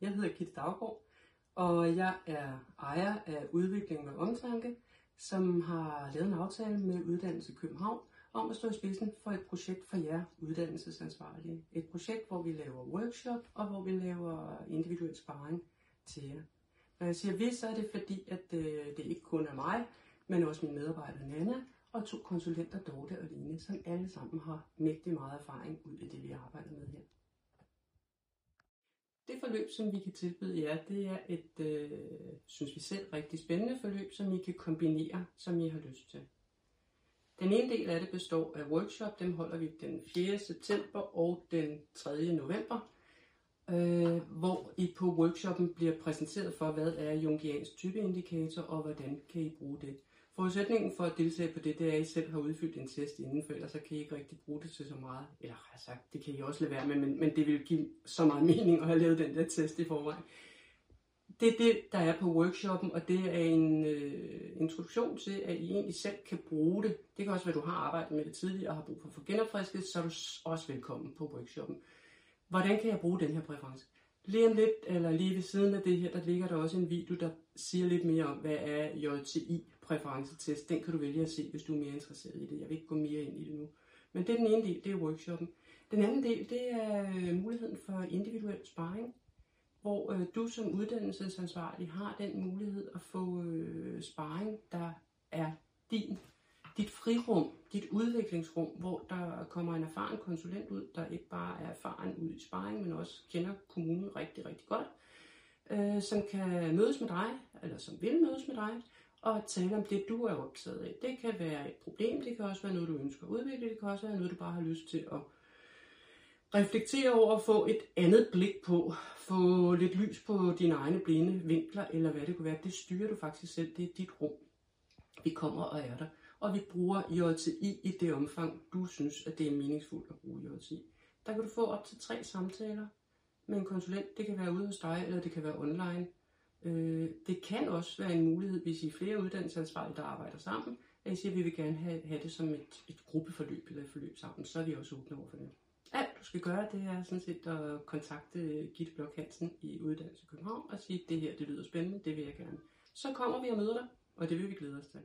Jeg hedder Gitte Daggaard, og jeg er ejer af Udvikling med Omtanke, som har lavet en aftale med Uddannelse København om at stå i spidsen for et projekt for jer uddannelsesansvarlige. Et projekt, hvor vi laver workshop og hvor vi laver individuel sparring til jer. Når jeg siger vi, så er det fordi, at øh, det ikke kun er mig, men også min medarbejder Nana og to konsulenter, Dorte og Line, som alle sammen har mægtig meget erfaring ud i det, vi arbejder med her. Det forløb, som vi kan tilbyde jer, det er et, øh, synes vi selv, rigtig spændende forløb, som I kan kombinere, som I har lyst til. Den ene del af det består af workshop, dem holder vi den 4. september og den 3. november, øh, hvor I på workshoppen bliver præsenteret for, hvad er jungiansk typeindikator, og hvordan kan I bruge det. Forudsætningen for at deltage på det, det er, at I selv har udfyldt en test inden, for ellers så kan I ikke rigtig bruge det til så meget. Eller har sagt, det kan I også lade være med, men, men det vil give så meget mening at have lavet den der test i forvejen. Det er det, der er på workshoppen, og det er en øh, introduktion til, at I egentlig selv kan bruge det. Det kan også være, at du har arbejdet med det tidligere og har brug for at få genopfrisket, så er du også velkommen på workshoppen. Hvordan kan jeg bruge den her præference? Lige om lidt, eller lige ved siden af det her, der ligger der også en video, der siger lidt mere om, hvad er JTI præferencetest. Den kan du vælge at se, hvis du er mere interesseret i det. Jeg vil ikke gå mere ind i det nu. Men det er den ene del, det er workshoppen. Den anden del, det er øh, muligheden for individuel sparring, hvor øh, du som uddannelsesansvarlig har den mulighed at få øh, sparring, der frirum, dit udviklingsrum, hvor der kommer en erfaren konsulent ud, der ikke bare er erfaren ud i sparring, men også kender kommunen rigtig, rigtig godt, øh, som kan mødes med dig, eller som vil mødes med dig, og tale om det, du er optaget af. Det kan være et problem, det kan også være noget, du ønsker at udvikle, det kan også være noget, du bare har lyst til at reflektere over og få et andet blik på, få lidt lys på dine egne blinde vinkler, eller hvad det kunne være. Det styrer du faktisk selv, det er dit rum. Vi kommer og er der, og vi bruger JTI i det omfang, du synes, at det er meningsfuldt at bruge JTI. Der kan du få op til tre samtaler med en konsulent. Det kan være ude hos dig, eller det kan være online. Øh, det kan også være en mulighed, hvis I er flere uddannelsesansvarlige, der arbejder sammen, at I siger, at vi vil gerne have, have det som et, et gruppeforløb eller et forløb sammen, så er vi også åbne over for det. Alt du skal gøre, det er sådan set at kontakte Gitte Blok Hansen i Uddannelse København og sige, at det her det lyder spændende, det vil jeg gerne. Så kommer vi og møder dig, og det vil vi glæde os til.